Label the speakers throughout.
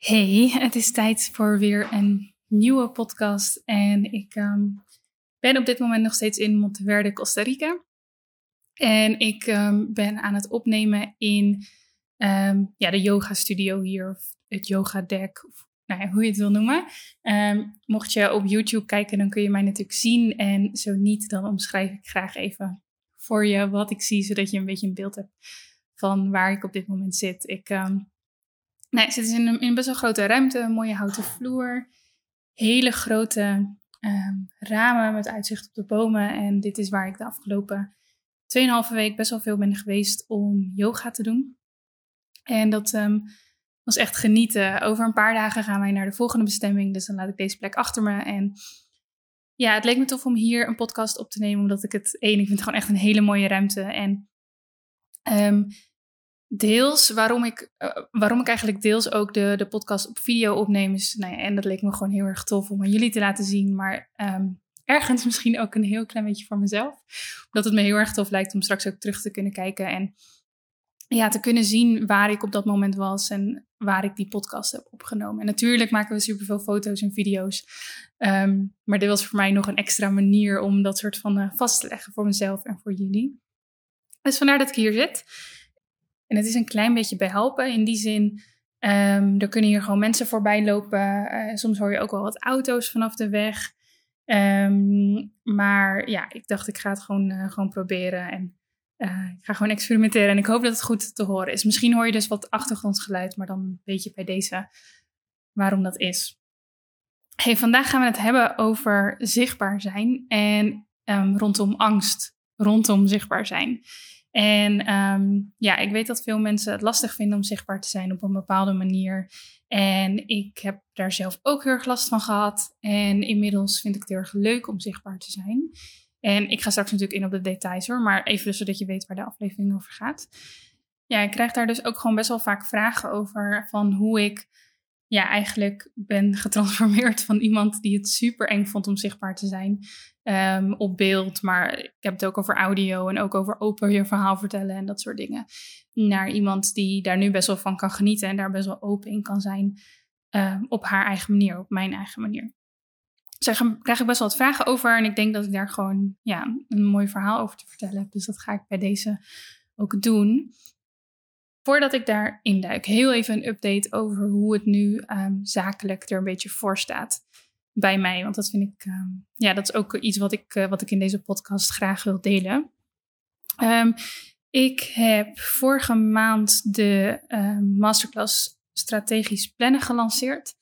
Speaker 1: Hey, het is tijd voor weer een nieuwe podcast. En ik ehm, ben op dit moment nog steeds in Monteverde, Costa Rica. En ik ehm, ben aan het opnemen in um, ja, de yoga studio hier, of het yoga deck, of nou ja, hoe je het wil noemen. mocht je op YouTube kijken, dan kun je mij natuurlijk zien. En zo niet, dan omschrijf ik graag even voor je wat ik zie, zodat je een beetje een beeld hebt van waar ik op dit moment zit. Ik Nee, het zit in een, in een best wel grote ruimte, een mooie houten vloer, hele grote ehm, ramen met uitzicht op de bomen. En dit is waar ik de afgelopen 2,5 week best wel veel ben geweest om yoga te doen. En dat ehm, was echt genieten. Over een paar dagen gaan wij naar de volgende bestemming, dus dan laat ik deze plek achter me. En ja, het leek me tof om hier een podcast op te nemen, omdat ik het één, ik vind het gewoon echt een hele mooie ruimte. En um, deels waarom ik, uh, waarom ik eigenlijk deels ook de, de podcast op video opneem. Is, nou ja, en dat leek me gewoon heel erg tof om aan jullie te laten zien. Maar um, ergens misschien ook een heel klein beetje voor mezelf. Omdat het me heel erg tof lijkt om straks ook terug te kunnen kijken. En ja, te kunnen zien waar ik op dat moment was en waar ik die podcast heb opgenomen. En natuurlijk maken we superveel foto's en video's. Um, maar dit was voor mij nog een extra manier om dat soort van uh, vast te leggen voor mezelf en voor jullie. Dus vandaar dat ik hier zit. En het is een klein beetje behelpen in die zin. Um, er kunnen hier gewoon mensen voorbij lopen. Uh, soms hoor je ook wel wat auto's vanaf de weg. Um, maar ja, ik dacht ik ga het gewoon, uh, gewoon proberen. En uh, ik ga gewoon experimenteren. En ik hoop dat het goed te horen is. Misschien hoor je dus wat achtergrondgeluid. Maar dan weet je bij deze waarom dat is. Vandaag gaan we het hebben over zichtbaar zijn. En um, rondom angst. Rondom zichtbaar zijn. En um, ja, ik weet dat veel mensen het lastig vinden om zichtbaar te zijn op een bepaalde manier. En ik heb daar zelf ook heel erg last van gehad. En inmiddels vind ik het heel erg leuk om zichtbaar te zijn. En ik ga straks natuurlijk in op de details hoor, maar even zodat je weet waar de aflevering over gaat. Ja, ik krijg daar dus ook gewoon best wel vaak vragen over van hoe ik ja, eigenlijk ben getransformeerd van iemand die het super eng vond om zichtbaar te zijn um, op beeld. Maar ik heb het ook over audio en ook over open je verhaal vertellen en dat soort dingen. Naar iemand die daar nu best wel van kan genieten en daar best wel open in kan zijn um, op haar eigen manier, op mijn eigen manier. Dus daar krijg ik best wel wat vragen over en ik denk dat ik daar gewoon ja, een mooi verhaal over te vertellen heb. Dus dat ga ik bij deze ook doen. Voordat ik daar induik, heel even een update over hoe het nu um, zakelijk er een beetje voor staat bij mij. Want dat vind ik, um, ja, dat is ook iets wat ik, uh, wat ik in deze podcast graag wil delen. Um, ik heb vorige maand de masterclass strategisch plannen gelanceerd.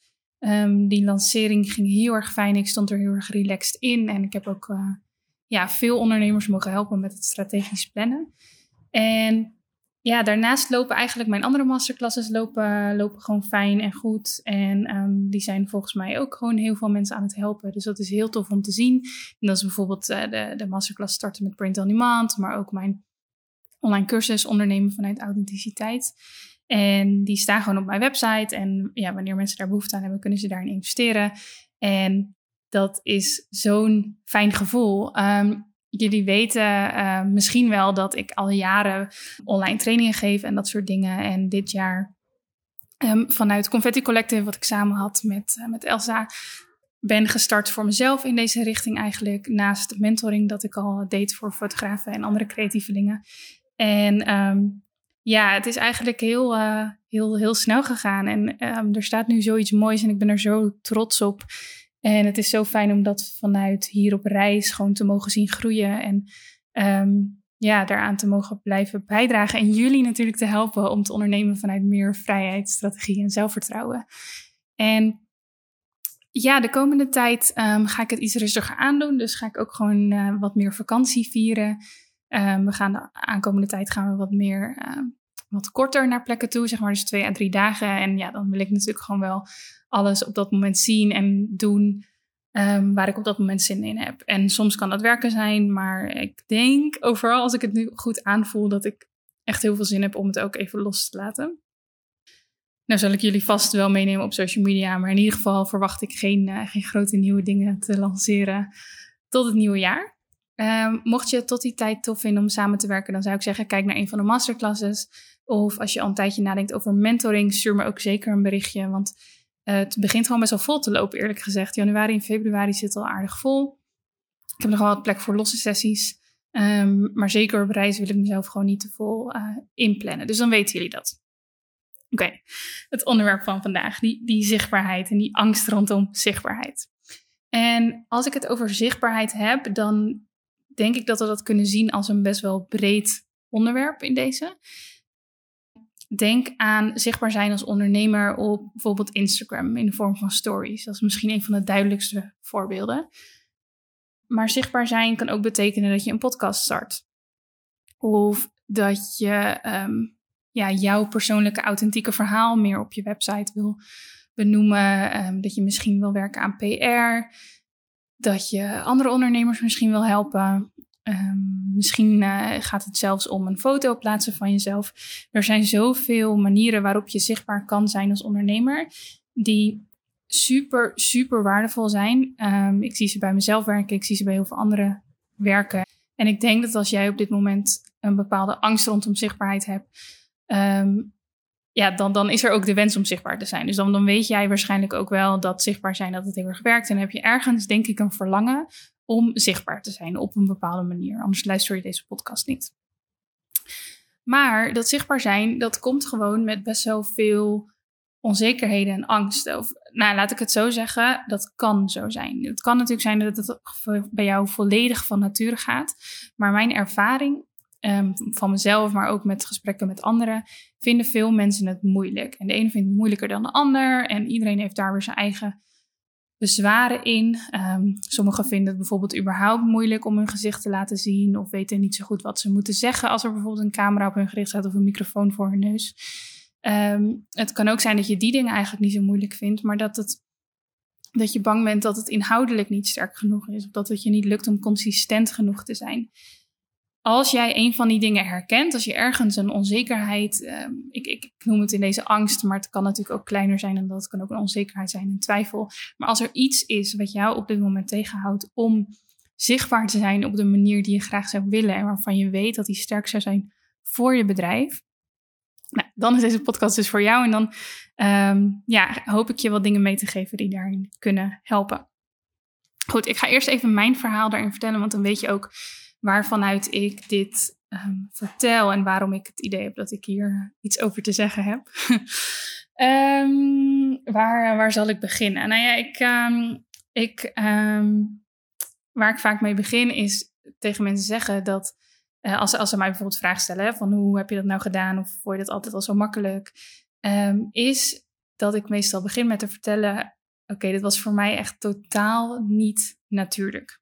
Speaker 1: die lancering ging heel erg fijn. Ik stond er heel erg relaxed in. En ik heb ook uh, ja, veel ondernemers mogen helpen met het strategisch plannen. En ja, daarnaast lopen eigenlijk mijn andere masterclasses lopen, lopen gewoon fijn en goed. En um, die zijn volgens mij ook gewoon heel veel mensen aan het helpen. Dus dat is heel tof om te zien. En dat is bijvoorbeeld uh, de, de masterclass starten met Print on Demand, maar ook mijn online cursus ondernemen vanuit authenticiteit. En die staan gewoon op mijn website. En ja, wanneer mensen daar behoefte aan hebben, kunnen ze daarin investeren. En dat is zo'n fijn gevoel. Um, Jullie weten uh, misschien wel dat ik al jaren online trainingen geef en dat soort dingen. En dit jaar um, vanuit Confetti Collective, wat ik samen had met, uh, met Elsa, ben gestart voor mezelf in deze richting eigenlijk. Naast de mentoring dat ik al deed voor fotografen en andere creatievelingen. En ehm, ja, het is eigenlijk heel, uh, heel, heel snel gegaan. En um, er staat nu zoiets moois en ik ben er zo trots op. En het is zo fijn om dat vanuit hier op reis gewoon te mogen zien groeien. En um, ja, daaraan te mogen blijven bijdragen. En jullie natuurlijk te helpen om te ondernemen vanuit meer vrijheid, strategie en zelfvertrouwen. En ja, de komende tijd um, ga ik het iets rustiger aandoen. Dus ga ik ook gewoon uh, wat meer vakantie vieren. Um, we gaan de aankomende tijd gaan we wat meer, wat korter naar plekken toe, zeg maar, dus twee à drie dagen. En ja, dan wil ik natuurlijk gewoon wel alles op dat moment zien en doen um, waar ik op dat moment zin in heb. En soms kan dat werken zijn, maar ik denk overal als ik het nu goed aanvoel, dat ik echt heel veel zin heb om het ook even los te laten. Nou zal ik jullie vast wel meenemen op social media, maar in ieder geval verwacht ik geen, uh, geen grote nieuwe dingen te lanceren tot het nieuwe jaar. Um, mocht je het tot die tijd tof vinden om samen te werken, dan zou ik zeggen: kijk naar een van de masterclasses. Of als je al een tijdje nadenkt over mentoring, stuur me ook zeker een berichtje. Want uh, het begint gewoon best wel vol te lopen, eerlijk gezegd. Januari en februari zit al aardig vol. Ik heb nog wel wat plek voor losse sessies. Um, maar zeker op reis wil ik mezelf gewoon niet te vol uh, inplannen. Dus dan weten jullie dat. Oké, het onderwerp van vandaag, die, die zichtbaarheid en die angst rondom zichtbaarheid. En als ik het over zichtbaarheid heb, dan denk ik dat we dat kunnen zien als een best wel breed onderwerp in deze. Denk aan zichtbaar zijn als ondernemer op bijvoorbeeld Instagram in de vorm van stories. Dat is misschien een van de duidelijkste voorbeelden. Maar zichtbaar zijn kan ook betekenen dat je een podcast start. Of dat je um, ja, jouw persoonlijke authentieke verhaal meer op je website wil benoemen. Um, dat je misschien wil werken aan PR. Dat je andere ondernemers misschien wil helpen. Um, misschien uh, gaat het zelfs om een foto plaatsen van jezelf. Er zijn zoveel manieren waarop je zichtbaar kan zijn als ondernemer, die super, super waardevol zijn. Um, ik zie ze bij mezelf werken, ik zie ze bij heel veel anderen werken. En ik denk dat als jij op dit moment een bepaalde angst rondom zichtbaarheid hebt, um, ja, dan, dan is er ook de wens om zichtbaar te zijn. Dus dan, dan weet jij waarschijnlijk ook wel dat zichtbaar zijn dat het heel erg werkt. En dan heb je ergens, denk ik, een verlangen om zichtbaar te zijn op een bepaalde manier. Anders luister je deze podcast niet. Maar dat zichtbaar zijn, dat komt gewoon met best wel veel onzekerheden en angsten. Of, nou, laat ik het zo zeggen, dat kan zo zijn. Het kan natuurlijk zijn dat het bij jou volledig van nature gaat. Maar mijn ervaring um, van mezelf, maar ook met gesprekken met anderen, vinden veel mensen het moeilijk. En de ene vindt het moeilijker dan de ander. En iedereen heeft daar weer zijn eigen bezwaren in. Um, sommigen vinden het bijvoorbeeld überhaupt moeilijk om hun gezicht te laten zien of weten niet zo goed wat ze moeten zeggen als er bijvoorbeeld een camera op hun gericht staat of een microfoon voor hun neus. Um, het kan ook zijn dat je die dingen eigenlijk niet zo moeilijk vindt, maar dat, het, dat je bang bent dat het inhoudelijk niet sterk genoeg is of dat het je niet lukt om consistent genoeg te zijn als jij een van die dingen herkent, als je ergens een onzekerheid, ehm, ik, ik, ik, noem het in deze angst, maar het kan natuurlijk ook kleiner zijn en dat kan ook een onzekerheid zijn, een twijfel. Maar als er iets is wat jou op dit moment tegenhoudt om zichtbaar te zijn op de manier die je graag zou willen en waarvan je weet dat die sterk zou zijn voor je bedrijf, nou, dan is deze podcast dus voor jou en dan um, ja, hoop ik je wat dingen mee te geven die daarin kunnen helpen. Goed, ik ga eerst even mijn verhaal daarin vertellen, want dan weet je ook waarvanuit ik dit um, vertel en waarom ik het idee heb dat ik hier iets over te zeggen heb. um, waar, waar zal ik beginnen? Nou ja, ik, um, ik, waar ik vaak mee begin is tegen mensen zeggen dat uh, als, als ze mij bijvoorbeeld vragen stellen van hoe heb je dat nou gedaan of vond je dat altijd al zo makkelijk, is dat ik meestal begin met te vertellen, oké, dit was voor mij echt totaal niet natuurlijk.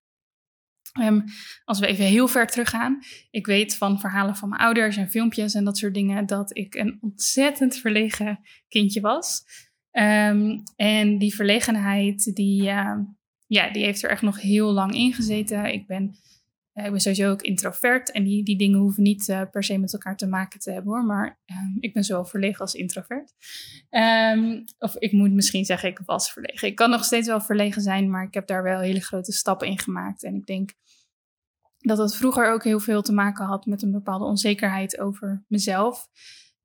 Speaker 1: Um, als we even heel ver teruggaan. Ik weet van verhalen van mijn ouders en filmpjes en dat soort dingen dat ik een ontzettend verlegen kindje was. Um, en die verlegenheid, die, uh, ja, die heeft er echt nog heel lang in gezeten. Ik ben, ik ben sowieso ook introvert en die, die dingen hoeven niet uh, per se met elkaar te maken te hebben hoor. Maar um, ik ben zowel verlegen als introvert. of ik moet misschien zeggen, ik was verlegen. Ik kan nog steeds wel verlegen zijn, maar ik heb daar wel hele grote stappen in gemaakt. En ik denk dat het vroeger ook heel veel te maken had met een bepaalde onzekerheid over mezelf.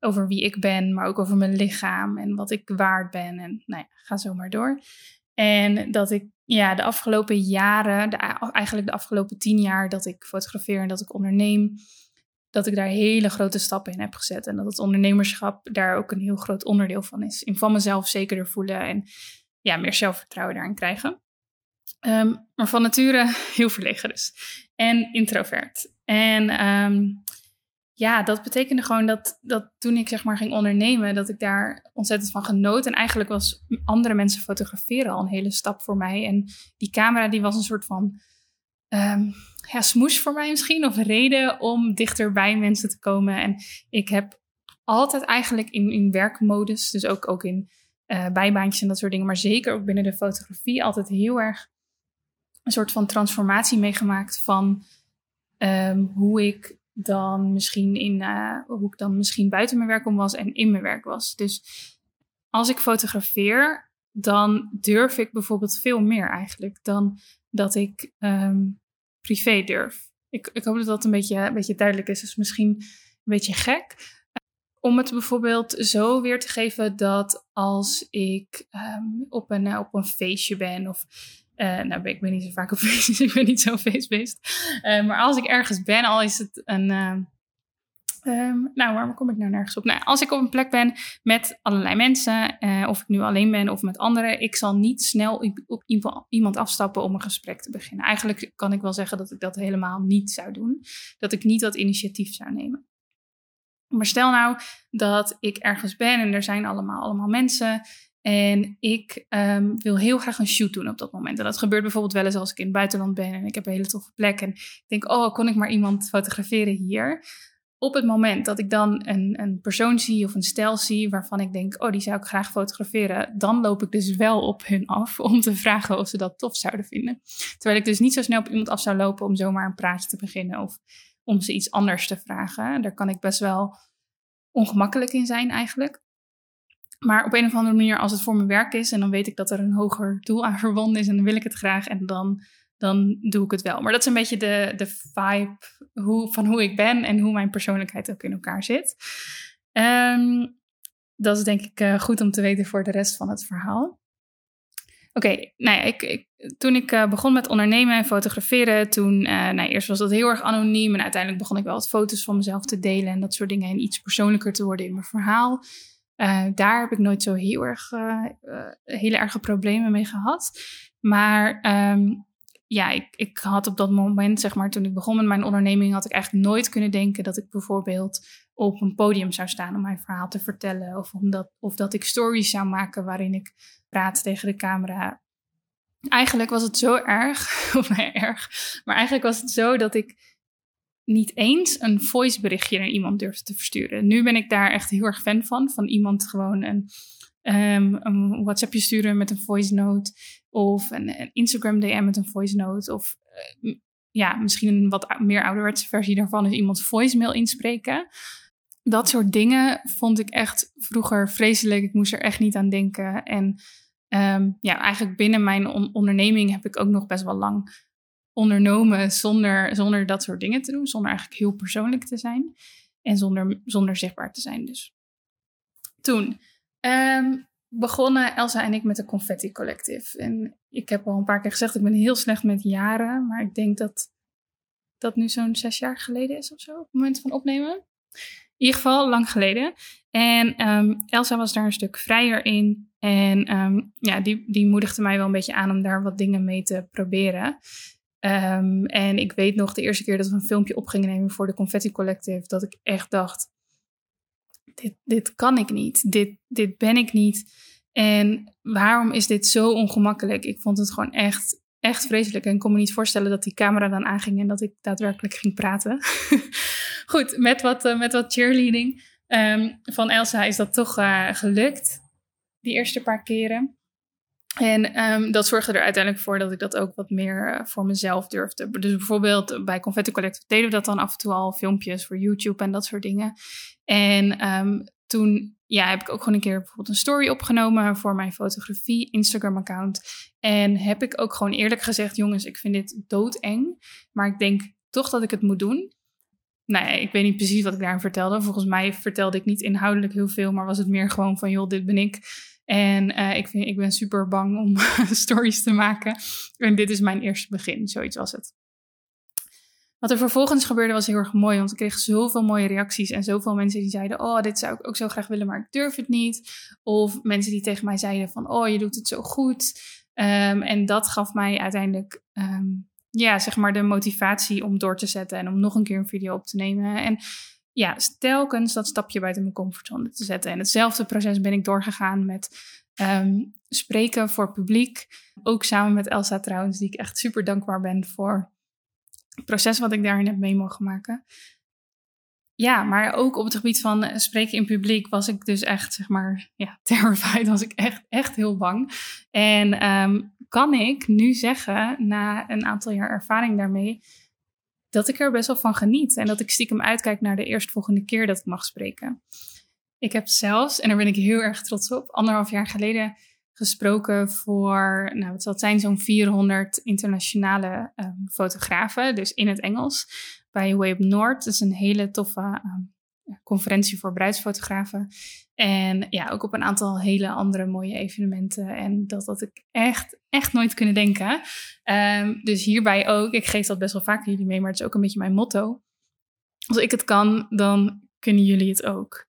Speaker 1: Over wie ik ben, maar ook over mijn lichaam en wat ik waard ben. En nou ja, ga zo maar door. En dat ik ja, de afgelopen jaren, eigenlijk de afgelopen tien jaar dat ik fotografeer en dat ik onderneem, dat ik daar hele grote stappen in heb gezet. En dat het ondernemerschap daar ook een heel groot onderdeel van is. In van mezelf zekerder voelen en ja, meer zelfvertrouwen daarin krijgen. Ehm, maar van nature heel verlegen dus. En introvert. En um, ja, dat betekende gewoon dat, dat toen ik zeg maar ging ondernemen, dat ik daar ontzettend van genoot. En eigenlijk was andere mensen fotograferen al een hele stap voor mij. En die camera die was een soort van um, ja, smoes voor mij misschien, of reden om dichter bij mensen te komen. En ik heb altijd eigenlijk in, in werkmodus, dus ook, ook in uh, bijbaantjes en dat soort dingen, maar zeker ook binnen de fotografie, altijd heel erg een soort van transformatie meegemaakt van um, hoe ik dan misschien in uh, hoe ik dan misschien buiten mijn werk om was en in mijn werk was. Dus als ik fotografeer, dan durf ik bijvoorbeeld veel meer eigenlijk dan dat ik um, privé durf. Ik, ik hoop dat dat een beetje, een beetje duidelijk is. Dus misschien een beetje gek. Om het bijvoorbeeld zo weer te geven dat als ik um, op, een, uh, op een feestje ben of uh, nou, ik ben niet zo vaak op feestjes, ik ben niet zo feestbeest. Uh, maar als ik ergens ben, al is het een. Uh, um, nou, waarom kom ik nou nergens op? Nou, als ik op een plek ben met allerlei mensen, of ik nu alleen ben of met anderen, ik zal niet snel op iemand afstappen om een gesprek te beginnen. Eigenlijk kan ik wel zeggen dat ik dat helemaal niet zou doen. Dat ik niet dat initiatief zou nemen. Maar stel nou dat ik ergens ben en er zijn allemaal, allemaal mensen en ik um, wil heel graag een shoot doen op dat moment. En dat gebeurt bijvoorbeeld wel eens als ik in het buitenland ben en ik heb een hele toffe plek. En ik denk, oh, kon ik maar iemand fotograferen hier? Op het moment dat ik dan een, een persoon zie of een stijl zie waarvan ik denk, oh, die zou ik graag fotograferen, dan loop ik dus wel op hun af om te vragen of ze dat tof zouden vinden. Terwijl ik dus niet zo snel op iemand af zou lopen om zomaar een praatje te beginnen of om ze iets anders te vragen. Daar kan ik best wel ongemakkelijk in zijn eigenlijk. Maar op een of andere manier, als het voor mijn werk is en dan weet ik dat er een hoger doel aan verbonden is en dan wil ik het graag en dan, dan doe ik het wel. Maar dat is een beetje de, de vibe hoe, van hoe ik ben en hoe mijn persoonlijkheid ook in elkaar zit. Um, dat is denk ik uh, goed om te weten voor de rest van het verhaal. Oké, nou ja, ik, ik, toen ik uh, begon met ondernemen en fotograferen, toen, uh, nou, eerst was dat heel erg anoniem en uiteindelijk begon ik wel wat foto's van mezelf te delen en dat soort dingen en iets persoonlijker te worden in mijn verhaal. Uh, daar heb ik nooit zo heel erg, uh, hele erge problemen mee gehad. Maar um, ja, ik, ik had op dat moment, zeg maar, toen ik begon met mijn onderneming, had ik eigenlijk nooit kunnen denken dat ik bijvoorbeeld op een podium zou staan om mijn verhaal te vertellen. Of, omdat, of dat ik stories zou maken waarin ik praat tegen de camera. Eigenlijk was het zo erg, of erg, maar eigenlijk was het zo dat ik niet eens een voice berichtje naar iemand durfde te versturen. Nu ben ik daar echt heel erg fan van. Van iemand gewoon een, um, een WhatsAppje sturen met een voice note. Of een, een Instagram DM met een voice note. Of uh, ja, misschien een wat meer ouderwetse versie daarvan is iemand voicemail inspreken. Dat soort dingen vond ik echt vroeger vreselijk. Ik moest er echt niet aan denken. En um, ja, eigenlijk binnen mijn on onderneming heb ik ook nog best wel lang ondernomen zonder, zonder dat soort dingen te doen. Zonder eigenlijk heel persoonlijk te zijn. En zonder, zonder zichtbaar te zijn dus. Toen um, begonnen Elsa en ik met de Confetti Collective. En ik heb al een paar keer gezegd, ik ben heel slecht met jaren. Maar ik denk dat dat nu zo'n zes jaar geleden is of zo. Op het moment van opnemen. In ieder geval lang geleden. En um, Elsa was daar een stuk vrijer in. En um, ja, die, die moedigde mij wel een beetje aan om daar wat dingen mee te proberen. Um, en ik weet nog de eerste keer dat we een filmpje op gingen nemen voor de Confetti Collective, dat ik echt dacht: dit, dit kan ik niet, dit, dit ben ik niet. En waarom is dit zo ongemakkelijk? Ik vond het gewoon echt, echt vreselijk. En ik kon me niet voorstellen dat die camera dan aanging en dat ik daadwerkelijk ging praten. Goed, met wat, uh, met wat cheerleading um, van Elsa is dat toch uh, gelukt, die eerste paar keren. En um, dat zorgde er uiteindelijk voor dat ik dat ook wat meer uh, voor mezelf durfde. Dus bijvoorbeeld bij Confetti Collective deden we dat dan af en toe al, filmpjes voor YouTube en dat soort dingen. En um, toen ja, heb ik ook gewoon een keer bijvoorbeeld een story opgenomen voor mijn fotografie Instagram-account. En heb ik ook gewoon eerlijk gezegd, jongens, ik vind dit doodeng. Maar ik denk toch dat ik het moet doen. Nou ja, ik weet niet precies wat ik daarin vertelde. Volgens mij vertelde ik niet inhoudelijk heel veel, maar was het meer gewoon van, joh, dit ben ik. En uh, ik, vind, ik ben super bang om stories te maken. En dit is mijn eerste begin, zoiets was het. wat er vervolgens gebeurde was heel erg mooi, want ik kreeg zoveel mooie reacties en zoveel mensen die zeiden, oh, dit zou ik ook zo graag willen, maar ik durf het niet. Of mensen die tegen mij zeiden van, oh, je doet het zo goed. Ehm, en dat gaf mij uiteindelijk, ehm, ja, zeg maar de motivatie om door te zetten en om nog een keer een video op te nemen. En ja, telkens dat stapje buiten mijn comfortzone te zetten. En hetzelfde proces ben ik doorgegaan met ehm, spreken voor publiek. Ook samen met Elsa trouwens, die ik echt super dankbaar ben voor het proces wat ik daarin heb mee mogen maken. Ja, maar ook op het gebied van eh, spreken in publiek was ik dus echt, zeg maar, ja, terrified. Was ik echt, echt heel bang. En ehm, kan ik nu zeggen, na een aantal jaar ervaring daarmee, dat ik er best wel van geniet. En dat ik stiekem uitkijk naar de eerstvolgende keer dat ik mag spreken. Ik heb zelfs, en daar ben ik heel erg trots op, anderhalf jaar geleden gesproken voor, nou, het zijn, zo'n 400 internationale um, fotografen, dus in het Engels, bij Way Up North. Dat is een hele toffe um, conferentie voor bruidsfotografen. En ja, ook op een aantal hele andere mooie evenementen. En dat had ik echt, echt nooit kunnen denken. Um, dus hierbij ook, ik geef dat best wel vaak jullie mee, maar het is ook een beetje mijn motto. Als ik het kan, dan kunnen jullie het ook.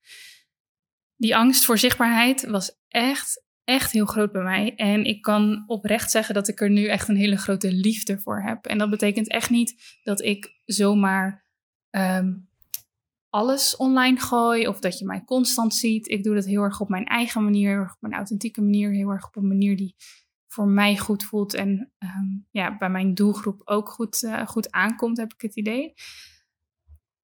Speaker 1: Die angst voor zichtbaarheid was echt echt heel groot bij mij. En ik kan oprecht zeggen dat ik er nu echt een hele grote liefde voor heb. En dat betekent echt niet dat ik zomaar um, alles online gooi of dat je mij constant ziet. Ik doe dat heel erg op mijn eigen manier, op mijn authentieke manier, heel erg op een manier die voor mij goed voelt en um, ja, bij mijn doelgroep ook goed, uh, goed aankomt, heb ik het idee.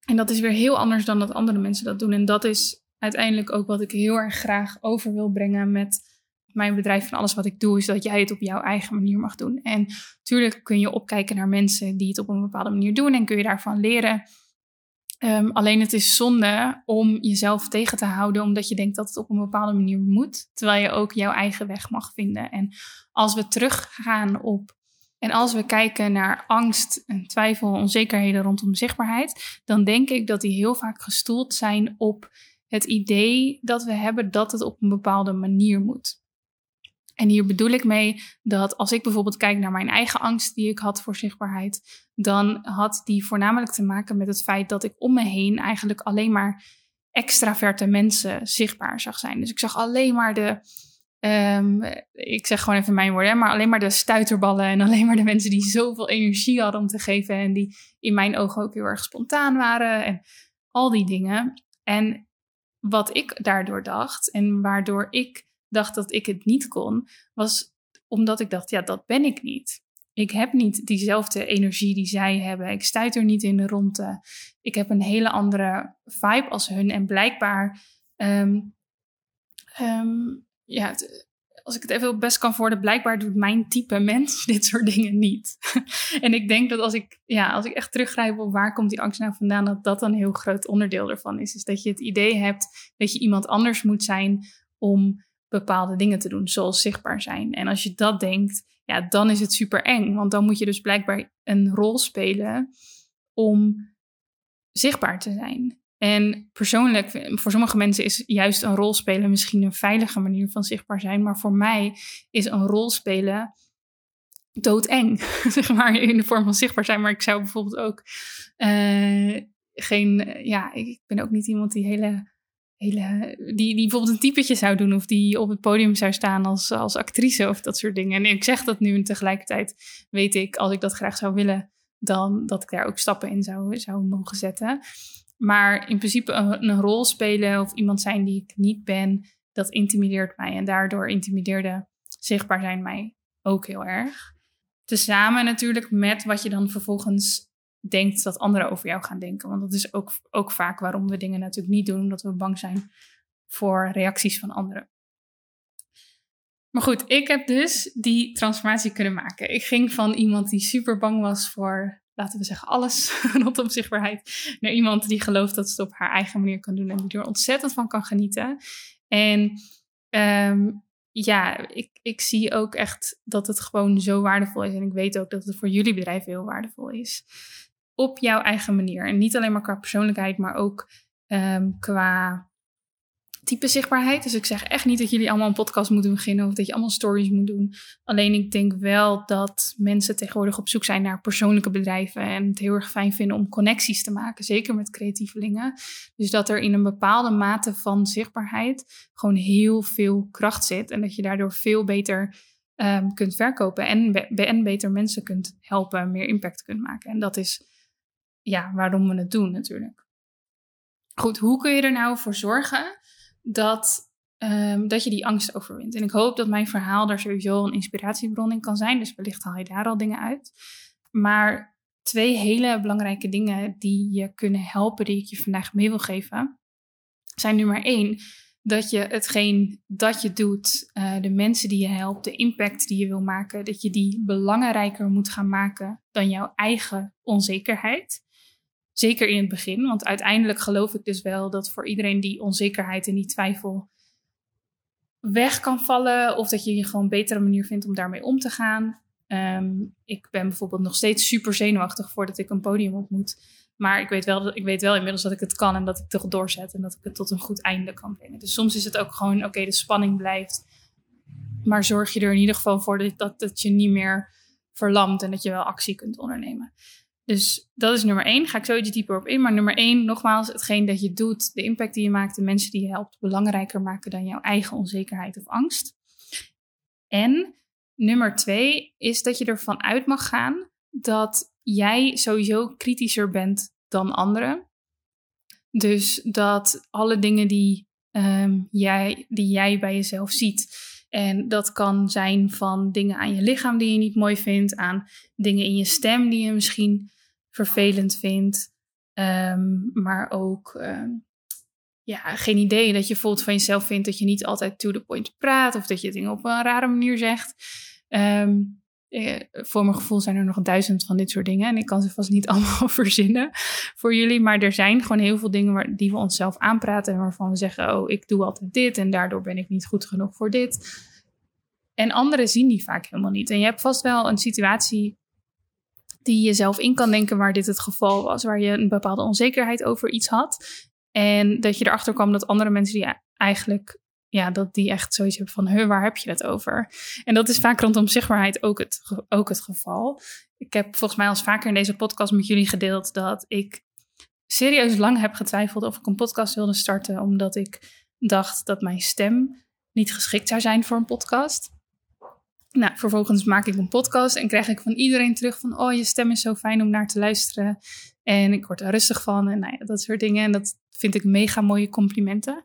Speaker 1: En dat is weer heel anders dan dat andere mensen dat doen. En dat is uiteindelijk ook wat ik heel erg graag over wil brengen met mijn bedrijf en alles wat ik doe, is dat jij het op jouw eigen manier mag doen. En natuurlijk kun je opkijken naar mensen die het op een bepaalde manier doen en kun je daarvan leren. Um, alleen het is zonde om jezelf tegen te houden omdat je denkt dat het op een bepaalde manier moet, terwijl je ook jouw eigen weg mag vinden. En als we teruggaan op en als we kijken naar angst en twijfel, onzekerheden rondom zichtbaarheid, dan denk ik dat die heel vaak gestoeld zijn op het idee dat we hebben dat het op een bepaalde manier moet. En hier bedoel ik mee dat als ik bijvoorbeeld kijk naar mijn eigen angst die ik had voor zichtbaarheid, dan had die voornamelijk te maken met het feit dat ik om me heen eigenlijk alleen maar extraverte mensen zichtbaar zag zijn. Dus ik zag alleen maar de, um, ik zeg gewoon even mijn woorden, maar alleen maar de stuiterballen en alleen maar de mensen die zoveel energie hadden om te geven en die in mijn ogen ook heel erg spontaan waren en al die dingen. En wat ik daardoor dacht en waardoor ik dacht dat ik het niet kon, was omdat ik dacht, ja, dat ben ik niet. Ik heb niet diezelfde energie die zij hebben. Ik stuit er niet in de ronde. Ik heb een hele andere vibe als hun. En blijkbaar, um, um, ja, als ik het even best kan worden, blijkbaar doet mijn type mens dit soort dingen niet. en ik denk dat als ik, ja, als ik echt teruggrijp op waar komt die angst nou vandaan, dat dat een heel groot onderdeel ervan is. Is dat je het idee hebt dat je iemand anders moet zijn om bepaalde dingen te doen, zoals zichtbaar zijn. En als je dat denkt, ja, dan is het super eng. Want dan moet je dus blijkbaar een rol spelen om zichtbaar te zijn. En persoonlijk, voor sommige mensen is juist een rol spelen misschien een veilige manier van zichtbaar zijn. Maar voor mij is een rol spelen doodeng, zeg maar, in de vorm van zichtbaar zijn. Maar ik zou bijvoorbeeld ook uh, geen, ja, ik ben ook niet iemand die hele hele, die, die bijvoorbeeld een typetje zou doen of die op het podium zou staan als, als actrice of dat soort dingen. En ik zeg dat nu en tegelijkertijd weet ik, als ik dat graag zou willen, dan dat ik daar ook stappen in zou, zou mogen zetten. Maar in principe een, een rol spelen of iemand zijn die ik niet ben, dat intimideert mij. En daardoor intimideerde zichtbaar zijn mij ook heel erg. Tezamen natuurlijk met wat je dan vervolgens denkt dat anderen over jou gaan denken. Want dat is ook, ook vaak waarom we dingen natuurlijk niet doen, omdat we bang zijn voor reacties van anderen. Maar goed, ik heb dus die transformatie kunnen maken. Ik ging van iemand die super bang was voor, laten we zeggen, alles rondom zichtbaarheid, naar iemand die gelooft dat ze het op haar eigen manier kan doen en die er ontzettend van kan genieten. En um, ja, ik, ik zie ook echt dat het gewoon zo waardevol is. En ik weet ook dat het voor jullie bedrijf heel waardevol is op jouw eigen manier. En niet alleen maar qua persoonlijkheid, maar ook um, qua type zichtbaarheid. Dus ik zeg echt niet dat jullie allemaal een podcast moeten beginnen of dat je allemaal stories moet doen. Alleen ik denk wel dat mensen tegenwoordig op zoek zijn naar persoonlijke bedrijven en het heel erg fijn vinden om connecties te maken, zeker met creatievelingen. Dus dat er in een bepaalde mate van zichtbaarheid gewoon heel veel kracht zit en dat je daardoor veel beter ehm, kunt verkopen en, en beter mensen kunt helpen, meer impact kunt maken. En dat is ja, waarom we het doen natuurlijk. Goed, hoe kun je er nou voor zorgen dat, um, dat je die angst overwint? En ik hoop dat mijn verhaal daar sowieso een inspiratiebron in kan zijn. Dus wellicht haal je daar al dingen uit. Maar twee hele belangrijke dingen die je kunnen helpen, die ik je vandaag mee wil geven, zijn nummer één. Dat je hetgeen dat je doet, uh, de mensen die je helpt, de impact die je wil maken, dat je die belangrijker moet gaan maken dan jouw eigen onzekerheid. Zeker in het begin, want uiteindelijk geloof ik dus wel dat voor iedereen die onzekerheid en die twijfel weg kan vallen, of dat je je gewoon een betere manier vindt om daarmee om te gaan. Ehm, ik ben bijvoorbeeld nog steeds super zenuwachtig voordat ik een podium op moet. Maar ik weet, wel, ik weet wel inmiddels dat ik het kan en dat ik toch doorzet en dat ik het tot een goed einde kan brengen. Dus soms is het ook gewoon, oké, de spanning blijft. Maar zorg je er in ieder geval voor dat, dat het je niet meer verlamt en dat je wel actie kunt ondernemen. Dus dat is nummer één. Ga ik zo iets dieper op in. Maar nummer één, nogmaals, hetgeen dat je doet, de impact die je maakt, de mensen die je helpt, belangrijker maken dan jouw eigen onzekerheid of angst. En nummer twee is dat je ervan uit mag gaan dat jij sowieso kritischer bent dan anderen. Dus dat alle dingen die, um, jij, die jij bij jezelf ziet, en dat kan zijn van dingen aan je lichaam die je niet mooi vindt, aan dingen in je stem die je misschien vervelend vindt. Ehm, maar ook ehm, ja, geen idee dat je bijvoorbeeld van jezelf vindt dat je niet altijd to the point praat of dat je dingen op een rare manier zegt. Ehm, eh, voor mijn gevoel zijn er nog duizend van dit soort dingen. En ik kan ze vast niet allemaal verzinnen voor jullie. Maar er zijn gewoon heel veel dingen waar, die we onszelf aanpraten. En waarvan we zeggen: Oh, ik doe altijd dit. En daardoor ben ik niet goed genoeg voor dit. En anderen zien die vaak helemaal niet. En je hebt vast wel een situatie die je zelf in kan denken waar dit het geval was, waar je een bepaalde onzekerheid over iets had. En dat je erachter kwam dat andere mensen die eigenlijk, ja, dat die echt zoiets hebben van, he, waar heb je het over? En dat is vaak rondom zichtbaarheid ook het, ook het geval. Ik heb volgens mij al vaker in deze podcast met jullie gedeeld dat ik serieus lang heb getwijfeld of ik een podcast wilde starten, omdat ik dacht dat mijn stem niet geschikt zou zijn voor een podcast. Nou, vervolgens maak ik een podcast en krijg ik van iedereen terug van... oh, je stem is zo fijn om naar te luisteren. En ik word er rustig van en nou ja, dat soort dingen. En dat vind ik mega mooie complimenten.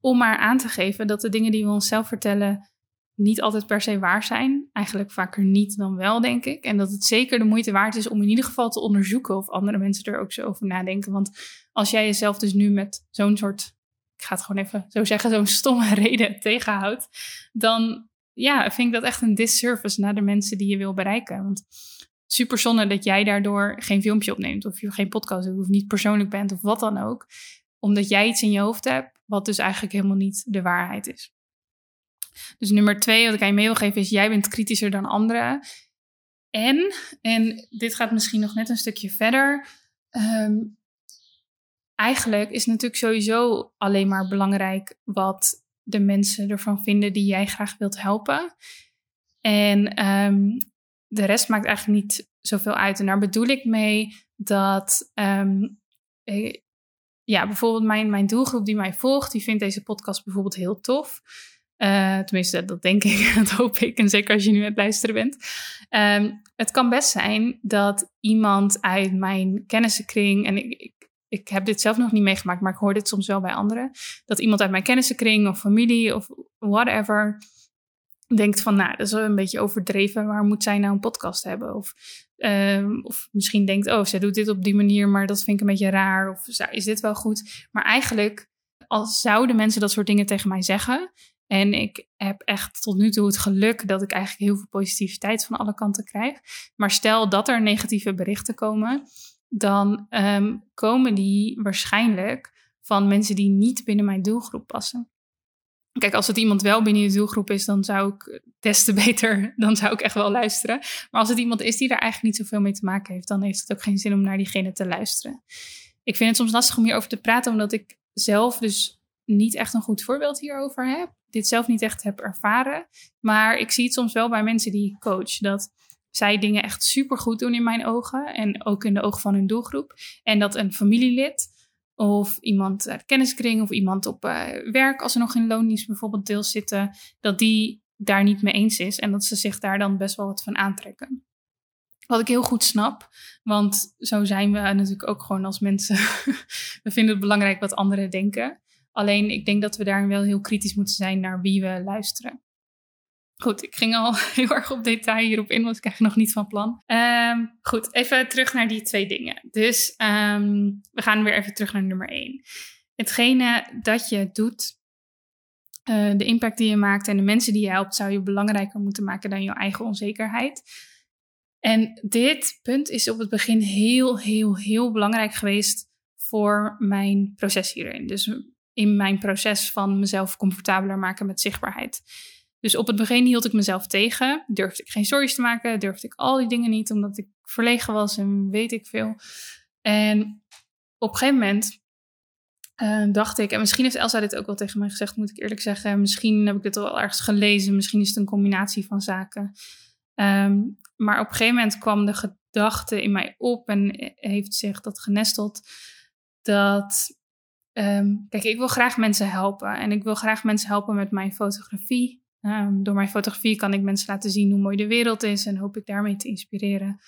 Speaker 1: Om maar aan te geven dat de dingen die we onszelf vertellen... niet altijd per se waar zijn. Eigenlijk vaker niet dan wel, denk ik. En dat het zeker de moeite waard is om in ieder geval te onderzoeken... of andere mensen er ook zo over nadenken. Want als jij jezelf dus nu met zo'n soort... ik ga het gewoon even zo zeggen, zo'n stomme reden tegenhoudt... dan ja, vind ik dat echt een disservice naar de mensen die je wil bereiken. Want super zonde dat jij daardoor geen filmpje opneemt of je geen podcast doet of niet persoonlijk bent of wat dan ook. Omdat jij iets in je hoofd hebt wat dus eigenlijk helemaal niet de waarheid is. Dus nummer twee wat ik aan je mee wil geven is jij bent kritischer dan anderen. En, en dit gaat misschien nog net een stukje verder. Ehm, eigenlijk is natuurlijk sowieso alleen maar belangrijk wat de mensen ervan vinden die jij graag wilt helpen. En ehm, de rest maakt eigenlijk niet zoveel uit. En daar bedoel ik mee dat, ehm, eh, ja, bijvoorbeeld mijn, mijn doelgroep die mij volgt, die vindt deze podcast bijvoorbeeld heel tof. Uh, tenminste, dat denk ik, dat hoop ik. En zeker als je nu aan het luisteren bent. Ehm, het kan best zijn dat iemand uit mijn kennissenkring, en ik heb dit zelf nog niet meegemaakt, maar ik hoor dit soms wel bij anderen. Dat iemand uit mijn kennissenkring of familie of whatever denkt van, nou, dat is wel een beetje overdreven. Waar moet zij nou een podcast hebben? Of, ehm, of misschien denkt, oh, zij doet dit op die manier, maar dat vind ik een beetje raar. Of is dit wel goed? Maar eigenlijk, als zouden mensen dat soort dingen tegen mij zeggen. En ik heb echt tot nu toe het geluk dat ik eigenlijk heel veel positiviteit van alle kanten krijg. Maar stel dat er negatieve berichten komen, dan ehm, komen die waarschijnlijk van mensen die niet binnen mijn doelgroep passen. Kijk, als het iemand wel binnen je doelgroep is, dan zou ik des te beter, dan zou ik echt wel luisteren. Maar als het iemand is die daar eigenlijk niet zoveel mee te maken heeft, dan heeft het ook geen zin om naar diegene te luisteren. Ik vind het soms lastig om hierover te praten, omdat ik zelf dus niet echt een goed voorbeeld hierover heb. Dit zelf niet echt heb ervaren. Maar ik zie het soms wel bij mensen die ik coach. Dat zij dingen echt super goed doen in mijn ogen. En ook in de ogen van hun doelgroep. En dat een familielid of iemand uit kenniskring of iemand op uh, werk, als ze nog in loondienst bijvoorbeeld deel zitten, dat die daar niet mee eens is en dat ze zich daar dan best wel wat van aantrekken. Wat ik heel goed snap, want zo zijn we natuurlijk ook gewoon als mensen. we vinden het belangrijk wat anderen denken. Alleen ik denk dat we daar wel heel kritisch moeten zijn naar wie we luisteren. Goed, ik ging al heel erg op detail hierop in, want ik eigenlijk nog niet van plan. Um, goed, even terug naar die twee dingen. Dus um, we gaan weer even terug naar nummer één. Hetgene dat je doet, uh, de impact die je maakt en de mensen die je helpt, zou je belangrijker moeten maken dan je eigen onzekerheid. En dit punt is op het begin heel, heel, heel belangrijk geweest voor mijn proces hierin. Dus in mijn proces van mezelf comfortabeler maken met zichtbaarheid. Dus op het begin hield ik mezelf tegen. Durfde ik geen stories te maken. Durfde ik al die dingen niet, omdat ik verlegen was en weet ik veel. En op een gegeven moment uh, dacht ik, en misschien heeft Elsa dit ook wel tegen mij gezegd, moet ik eerlijk zeggen. Misschien heb ik dit al ergens gelezen. Misschien is het een combinatie van zaken. Um, maar op een gegeven moment kwam de gedachte in mij op en heeft zich dat genesteld. Dat, um, kijk, ik wil graag mensen helpen. En ik wil graag mensen helpen met mijn fotografie. Um, door mijn fotografie kan ik mensen laten zien hoe mooi de wereld is en hoop ik daarmee te inspireren.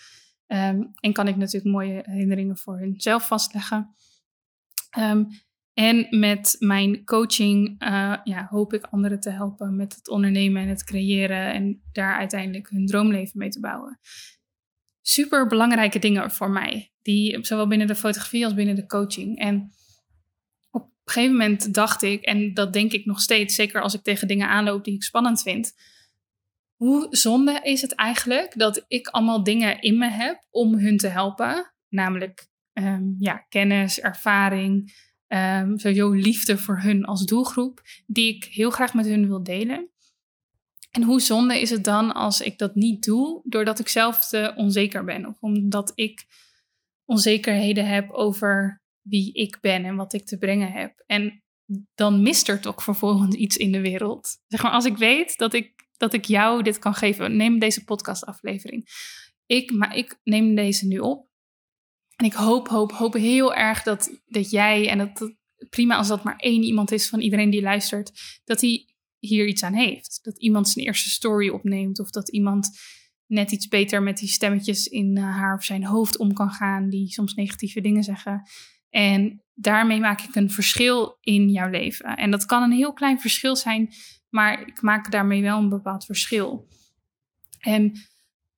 Speaker 1: Um, en kan ik natuurlijk mooie herinneringen voor hunzelf vastleggen. Um, en met mijn coaching uh, ja, hoop ik anderen te helpen met het ondernemen en het creëren en daar uiteindelijk hun droomleven mee te bouwen. Super belangrijke dingen voor mij, die zowel binnen de fotografie als binnen de coaching. En op een gegeven moment dacht ik, en dat denk ik nog steeds, zeker als ik tegen dingen aanloop die ik spannend vind. Hoe zonde is het eigenlijk dat ik allemaal dingen in me heb om hun te helpen? Namelijk um, ja, kennis, ervaring, um, sowieso liefde voor hun als doelgroep, die ik heel graag met hun wil delen. En hoe zonde is het dan als ik dat niet doe, doordat ik zelf te onzeker ben of omdat ik onzekerheden heb over wie ik ben en wat ik te brengen heb. En dan mist er toch vervolgens iets in de wereld. Zeg maar, als ik weet dat ik, dat ik jou dit kan geven, neem deze podcastaflevering. Ik, maar ik neem deze nu op. En ik hoop, hoop, hoop heel erg dat, dat jij, en dat, dat prima als dat maar één iemand is van iedereen die luistert, dat hij hier iets aan heeft. Dat iemand zijn eerste story opneemt of dat iemand net iets beter met die stemmetjes in eh, haar of zijn hoofd om kan gaan, die soms negatieve dingen zeggen. En daarmee maak ik een verschil in jouw leven. En dat kan een heel klein verschil zijn, maar ik maak daarmee wel een bepaald verschil. En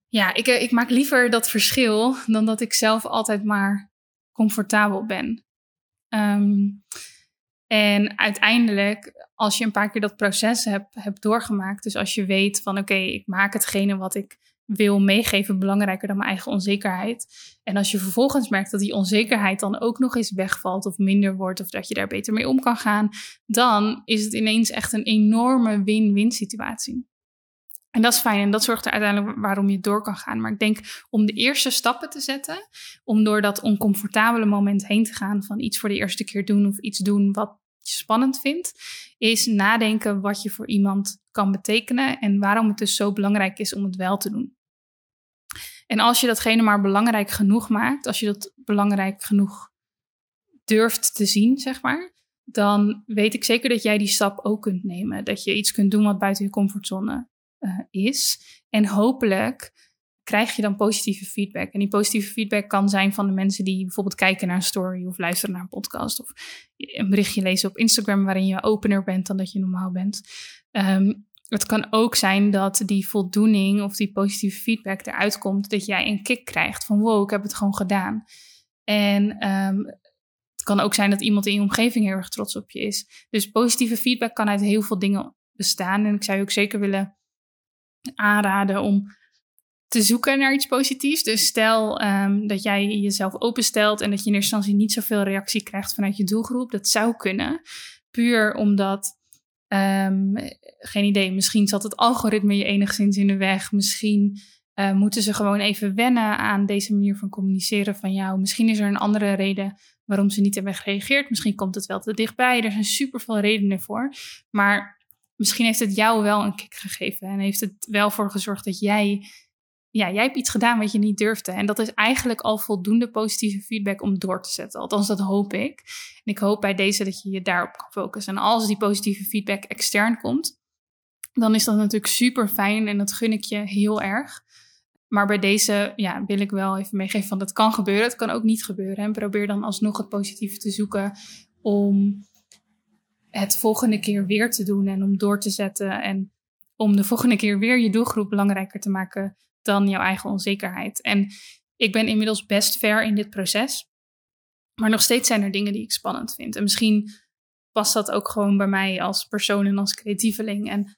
Speaker 1: ja, ik, ik maak liever dat verschil dan dat ik zelf altijd maar comfortabel ben. Um, en uiteindelijk, als je een paar keer dat proces hebt, hebt doorgemaakt, dus als je weet van oké, ik maak hetgene wat ik wil meegeven belangrijker dan mijn eigen onzekerheid. En als je vervolgens merkt dat die onzekerheid dan ook nog eens wegvalt of minder wordt of dat je daar beter mee om kan gaan, dan is het ineens echt een enorme win-win situatie. En dat is fijn en dat zorgt er uiteindelijk waarom je door kan gaan. Maar ik denk om de eerste stappen te zetten, om door dat oncomfortabele moment heen te gaan van iets voor de eerste keer doen of iets doen wat je spannend vindt, is nadenken wat je voor iemand kan betekenen en waarom het dus zo belangrijk is om het wel te doen. En als je datgene maar belangrijk genoeg maakt, als je dat belangrijk genoeg durft te zien, zeg maar, dan weet ik zeker dat jij die stap ook kunt nemen. Dat je iets kunt doen wat buiten je comfortzone uh, is. En hopelijk krijg je dan positieve feedback. En die positieve feedback kan zijn van de mensen die bijvoorbeeld kijken naar een story of luisteren naar een podcast of een berichtje lezen op Instagram waarin je opener bent dan dat je normaal bent. Um, het kan ook zijn dat die voldoening of die positieve feedback eruit komt dat jij een kick krijgt van wow, ik heb het gewoon gedaan. En um, het kan ook zijn dat iemand in je omgeving heel erg trots op je is. Dus positieve feedback kan uit heel veel dingen bestaan. En ik zou je ook zeker willen aanraden om te zoeken naar iets positiefs. Dus stel um, dat jij jezelf openstelt en dat je in eerste instantie niet zoveel reactie krijgt vanuit je doelgroep. Dat zou kunnen. Puur omdat Um, geen idee, misschien zat het algoritme je enigszins in de weg. Misschien uh, moeten ze gewoon even wennen aan deze manier van communiceren van jou. Misschien is er een andere reden waarom ze niet hebben gereageerd. Misschien komt het wel te dichtbij. Er zijn super veel redenen voor. Maar misschien heeft het jou wel een kick gegeven. En heeft het wel voor gezorgd dat jij. Ja, jij hebt iets gedaan wat je niet durfde. En dat is eigenlijk al voldoende positieve feedback om door te zetten. Althans, dat hoop ik. En ik hoop bij deze dat je je daarop kan focussen. En als die positieve feedback extern komt, dan is dat natuurlijk super fijn en dat gun ik je heel erg. Maar bij deze ja, wil ik wel even meegeven van dat kan gebeuren. Het kan ook niet gebeuren. En probeer dan alsnog het positieve te zoeken om het volgende keer weer te doen en om door te zetten. En om de volgende keer weer je doelgroep belangrijker te maken dan jouw eigen onzekerheid. En ik ben inmiddels best ver in dit proces. Maar nog steeds zijn er dingen die ik spannend vind. En misschien past dat ook gewoon bij mij als persoon en als creatieveling. En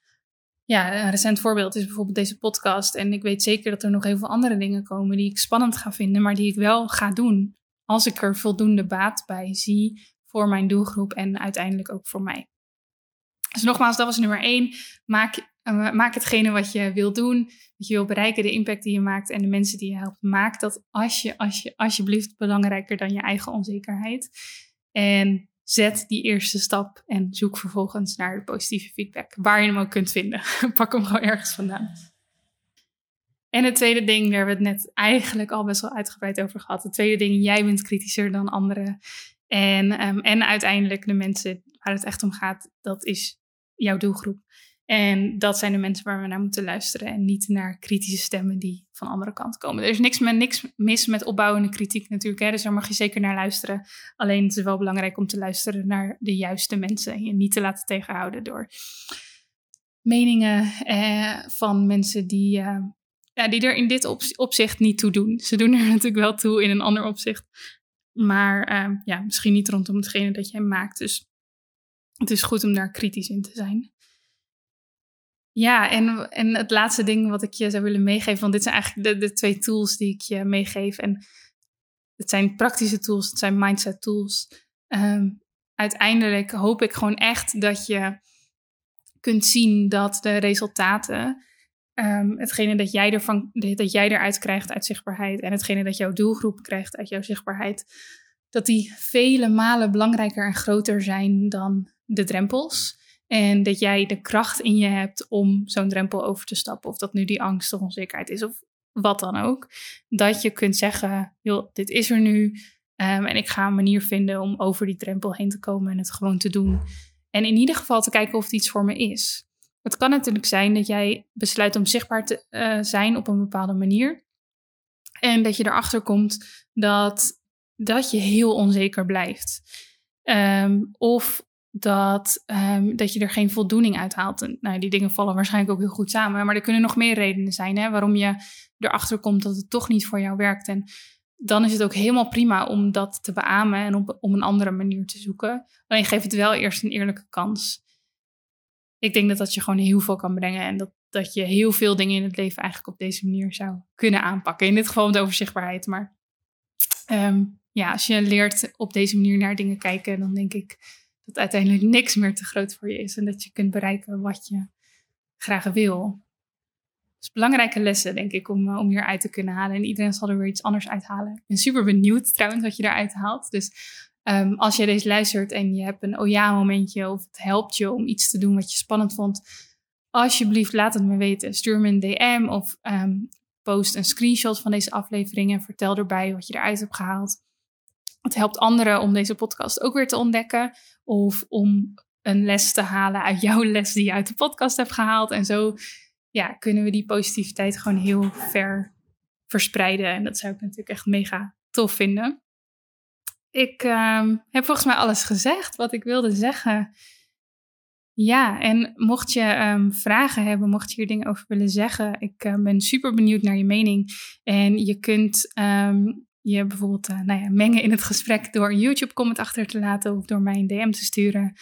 Speaker 1: ja, een recent voorbeeld is bijvoorbeeld deze podcast. En ik weet zeker dat er nog heel veel andere dingen komen die ik spannend ga vinden, maar die ik wel ga doen als ik er voldoende baat bij zie voor mijn doelgroep en uiteindelijk ook voor mij. Dus nogmaals, dat was nummer één. Maak, uh, maak hetgene wat je wil doen, wat je wil bereiken, de impact die je maakt en de mensen die je helpt. Maak dat als je, als je, alsjeblieft belangrijker dan je eigen onzekerheid. En zet die eerste stap en zoek vervolgens naar de positieve feedback, waar je hem ook kunt vinden. Pak hem gewoon ergens vandaan. En het tweede ding, daar hebben we het net eigenlijk al best wel uitgebreid over gehad. Het tweede ding, jij bent kritischer dan anderen. En, um, en uiteindelijk de mensen waar het echt om gaat, dat is jouw doelgroep. En dat zijn de mensen waar we naar moeten luisteren en niet naar kritische stemmen die van andere kant komen. Er is niks, met, niks mis met opbouwende kritiek natuurlijk, hè? dus daar mag je zeker naar luisteren. Alleen het is wel belangrijk om te luisteren naar de juiste mensen en je niet te laten tegenhouden door meningen eh, van mensen die, uh, ja, die er in dit opzicht niet toe doen. Ze doen er natuurlijk wel toe in een ander opzicht, maar uh, ja, misschien niet rondom hetgene dat jij maakt. Dus het is goed om daar kritisch in te zijn. Ja, en, en het laatste ding wat ik je zou willen meegeven, want dit zijn eigenlijk de, de twee tools die ik je meegeef. En het zijn praktische tools, het zijn mindset tools. Um, uiteindelijk hoop ik gewoon echt dat je kunt zien dat de resultaten, um, hetgene dat jij, ervan, dat jij eruit krijgt uit zichtbaarheid en hetgene dat jouw doelgroep krijgt uit jouw zichtbaarheid, dat die vele malen belangrijker en groter zijn dan de drempels. En dat jij de kracht in je hebt om zo'n drempel over te stappen. Of dat nu die angst of onzekerheid is of wat dan ook. Dat je kunt zeggen, joh, dit is er nu. Um, en ik ga een manier vinden om over die drempel heen te komen en het gewoon te doen. En in ieder geval te kijken of het iets voor me is. Het kan natuurlijk zijn dat jij besluit om zichtbaar te uh, zijn op een bepaalde manier. En dat je erachter komt dat, dat je heel onzeker blijft. Um, of dat, um, dat je er geen voldoening uit haalt. En, nou, die dingen vallen waarschijnlijk ook heel goed samen. Maar er kunnen nog meer redenen zijn hè, waarom je erachter komt dat het toch niet voor jou werkt. En dan is het ook helemaal prima om dat te beamen en om, om een andere manier te zoeken. Alleen geef het wel eerst een eerlijke kans. Ik denk dat dat je gewoon heel veel kan brengen en dat, dat je heel veel dingen in het leven eigenlijk op deze manier zou kunnen aanpakken. In dit geval met overzichtbaarheid. Maar um, ja, als je leert op deze manier naar dingen kijken, dan denk ik dat uiteindelijk niks meer te groot voor je is en dat je kunt bereiken wat je graag wil. Dus belangrijke lessen, denk ik, om, eh, om hier uit te kunnen halen. En iedereen zal er weer iets anders uithalen. Ik ben super benieuwd trouwens wat je eruit haalt. Dus um, als je deze luistert en je hebt een oh ja momentje of het helpt je om iets te doen wat je spannend vond, alsjeblieft laat het me weten. Stuur me een DM of um, post een screenshot van deze aflevering en vertel erbij wat je eruit hebt gehaald. Het helpt anderen om deze podcast ook weer te ontdekken. Of om een les te halen uit jouw les die je uit de podcast hebt gehaald. En zo ja, kunnen we die positiviteit gewoon heel ver verspreiden. En dat zou ik natuurlijk echt mega tof vinden. Ik uh, heb volgens mij alles gezegd wat ik wilde zeggen. Ja, en mocht je um, vragen hebben, mocht je hier dingen over willen zeggen, ik uh, ben super benieuwd naar je mening. En je kunt um, je bijvoorbeeld uh, nou ja, mengen in het gesprek door een YouTube-comment achter te laten of door mij een DM te sturen.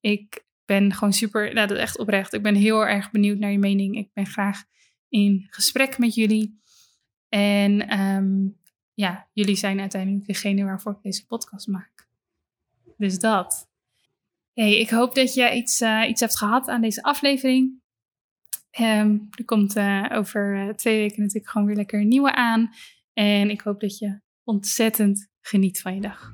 Speaker 1: Ik ben gewoon super, nou, dat is echt oprecht. Ik ben heel erg benieuwd naar je mening. Ik ben graag in gesprek met jullie. En um, ja, jullie zijn uiteindelijk degene waarvoor ik deze podcast maak. Dus dat. Hey, ik hoop dat je iets, uh, iets hebt gehad aan deze aflevering. Um, er komt uh, over twee weken natuurlijk gewoon weer lekker een nieuwe aan. En ik hoop dat je ontzettend geniet van je dag.